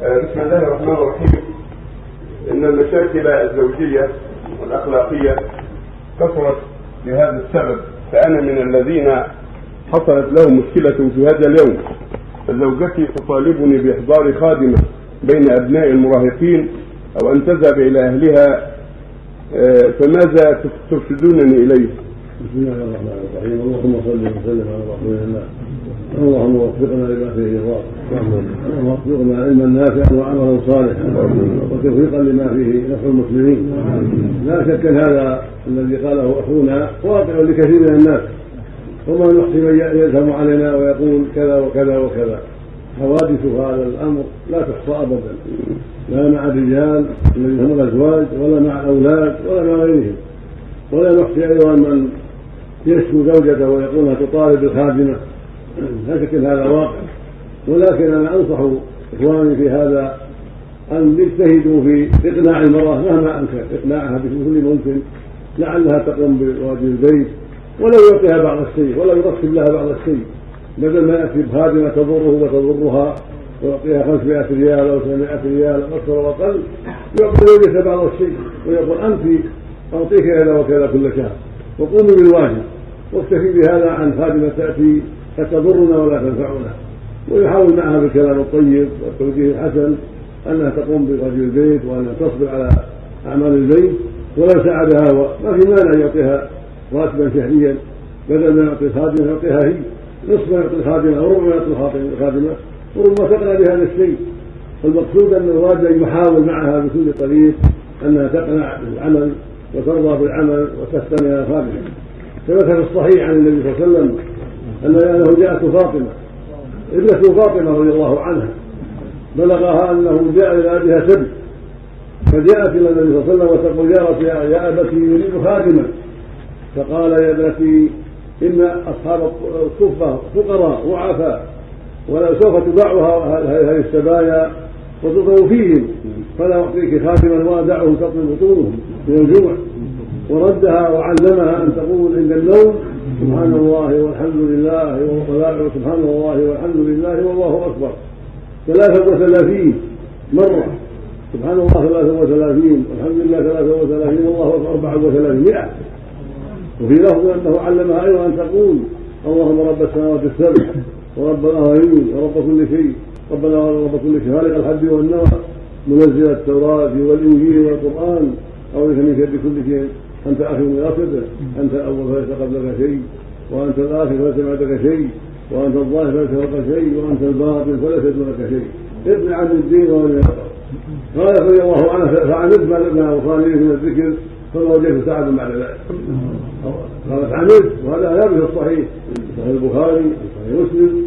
بسم الله الرحمن الرحيم. إن المشاكل الزوجية والأخلاقية كثرت لهذا السبب. فأنا من الذين حصلت لهم مشكلة في هذا اليوم. فزوجتي تطالبني بإحضار خادمة بين أبناء المراهقين أو أن تذهب إلى أهلها آه، فماذا ترشدونني إليه؟ بسم الله الرحمن الرحيم. اللهم صل وسلم على رسول الله. اللهم وفقنا لما فيه رضاك اللهم وفقنا علما نافعا وعملا صالحا. وتوفيقا لما فيه نفع المسلمين. لا شك إن هذا الذي قاله أخونا واقع لكثير من الناس. وما نحصي من يلزم علينا ويقول كذا وكذا وكذا. حوادث هذا الأمر لا تحصى ابدا. لا مع الرجال الذين هم الأزواج ولا مع الأولاد ولا مع غيرهم. ولا نحصي أيضا من يشكو زوجته ويقول تطالب الخادمة. لا شك إن هذا واقع ولكن أنا أنصح إخواني في هذا أن يجتهدوا في إقناع المرأة مهما امكن إقناعها بكل ممكن لعلها تقوم بواجب البيت ولو يعطيها بعض الشيء ولو يرتب لها بعض الشيء بدل ما يأتي بخادمه تضره وتضرها ويعطيها 500 ريال أو 700 ريال أكثر واقل يعطي زوجته بعض الشيء ويقول أنت أعطيك كذا وكذا كل شهر وقومي بالواجب واكتفي بهذا عن خادمه تأتي فتضرنا ولا تنفعنا. ويحاول معها بالكلام الطيب والتوجيه الحسن أنها تقوم بواجب البيت وأنها تصبر على أعمال البيت ولو ساعدها هو ما في مانع يعطيها راتبا شهريا بدل ما يعطي الخادمه يعطيها هي نصف ما يعطي الخادمه أو ربع ما يعطي الخادمة وربما تقنع بهذا الشيء. والمقصود أن الواجب أن يحاول معها بكل طريق أنها تقنع بالعمل وترضى بالعمل وتستمع خادمه ثبت في الصحيح عن النبي صلى الله عليه وسلم أنه جاءته فاطمة ابنة فاطمة رضي الله عنها بلغها أنه جاء إلى أبيها سبت فجاءت إلى النبي صلى الله عليه وسلم وتقول يا يا أبتي يريد خادما. فقال يا ابنتي إن أصحاب الصفة فقراء وعفاء ولو سوف تباعها هذه السبايا وتطوى فيهم فلا أعطيك خاتما وأدعهم تطوي بطونهم من الجوع. وردها وعلمها أن تقول عند النوم سبحان الله والحمد لله سبحان الله والحمد لله والله أكبر. ثلاثة وثلاثين مرة. سبحان الله ثلاثة وثلاثين والحمد لله ثلاثة وثلاثين والله أكبر أربعة وثلاثمائة وفي لفظ أنه علمها أيضا أن تقول اللهم رب السماوات السبع ورب الأراضين ورب كل شيء ربنا ورب كل شيء. خالق الحب والنوى منزل التوراة والإنجيل والقرآن أو من شر كل شيء. أنت آخر من أنت الأول فليس قبلك شيء وأنت الآخر فليس بعدك شيء وأنت الظاهر فليس فوقك شيء وأنت الباطن فليس دونك شيء. ابن عن الدين ومن قال رضي الله عنه فعملت ما أوصاني من الذكر ثم وجدت سعدا بعد ذلك. قالت عملت وهذا لا في الصحيح. صحيح البخاري صحيح مسلم.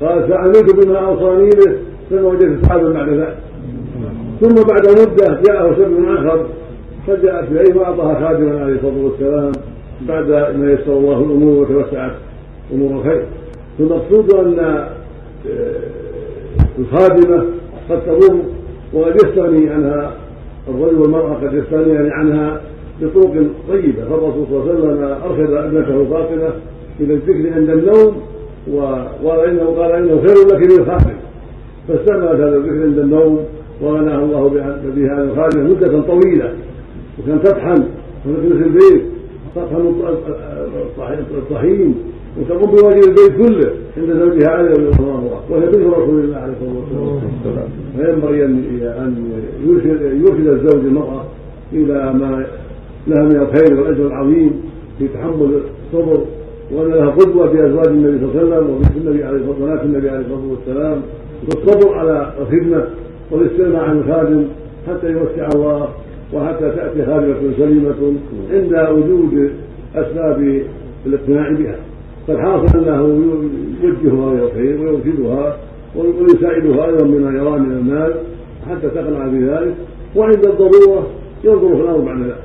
قال فعملت بما أوصاني به ثم وجدت سعدا بعد ذلك. ثم بعد مدة جاءه سبب آخر. فجاءت إليه واعطاها خادما عليه الصلاة والسلام بعد ما يسر الله الأمور وتوسعت أمور الخير. فالمقصود أن آه، الخادمة قد تضر وقد يستغني عنها الرجل والمرأة قد يستغنيان عنها بطرق طيبة. فالرسول صلى الله عليه وسلم أرشد ابنته فاطمه إلى الذكر عند النوم وقال إنه قال إنه خير لك من الخادم. فاستعملت هذا الذكر عند النوم وغناها الله بها عن الخادمة مدة طويلة. وكان تطحن وتكنس البيت تطحن الطحين وتقوم بواجب البيت كله عند زوجها علي رضي الله عنه وهي بنت رسول الله عليه الصلاة والسلام. فينبغي أن يرشد الزوج المرأة إلى ما لها من الخير والأجر العظيم في تحمل الصبر وأن لها قدوة بازواج النبي صلى الله عليه وسلم وبنت النبي عليه الصلاة والسلام النبي عليه الصلاة والسلام والصبر على الخدمة والاستغناء عن الخادم حتى يوسع الله وحتى تأتي خادمة سليمة عند وجود أسباب الاقتناع بها. فالحاصل أنه يوجهها إلى الخير ويرشدها ويساعدها أيضا بما يرى من المال حتى تقنع بذلك وعند الضرورة ينظر في الأمر بعد ذلك.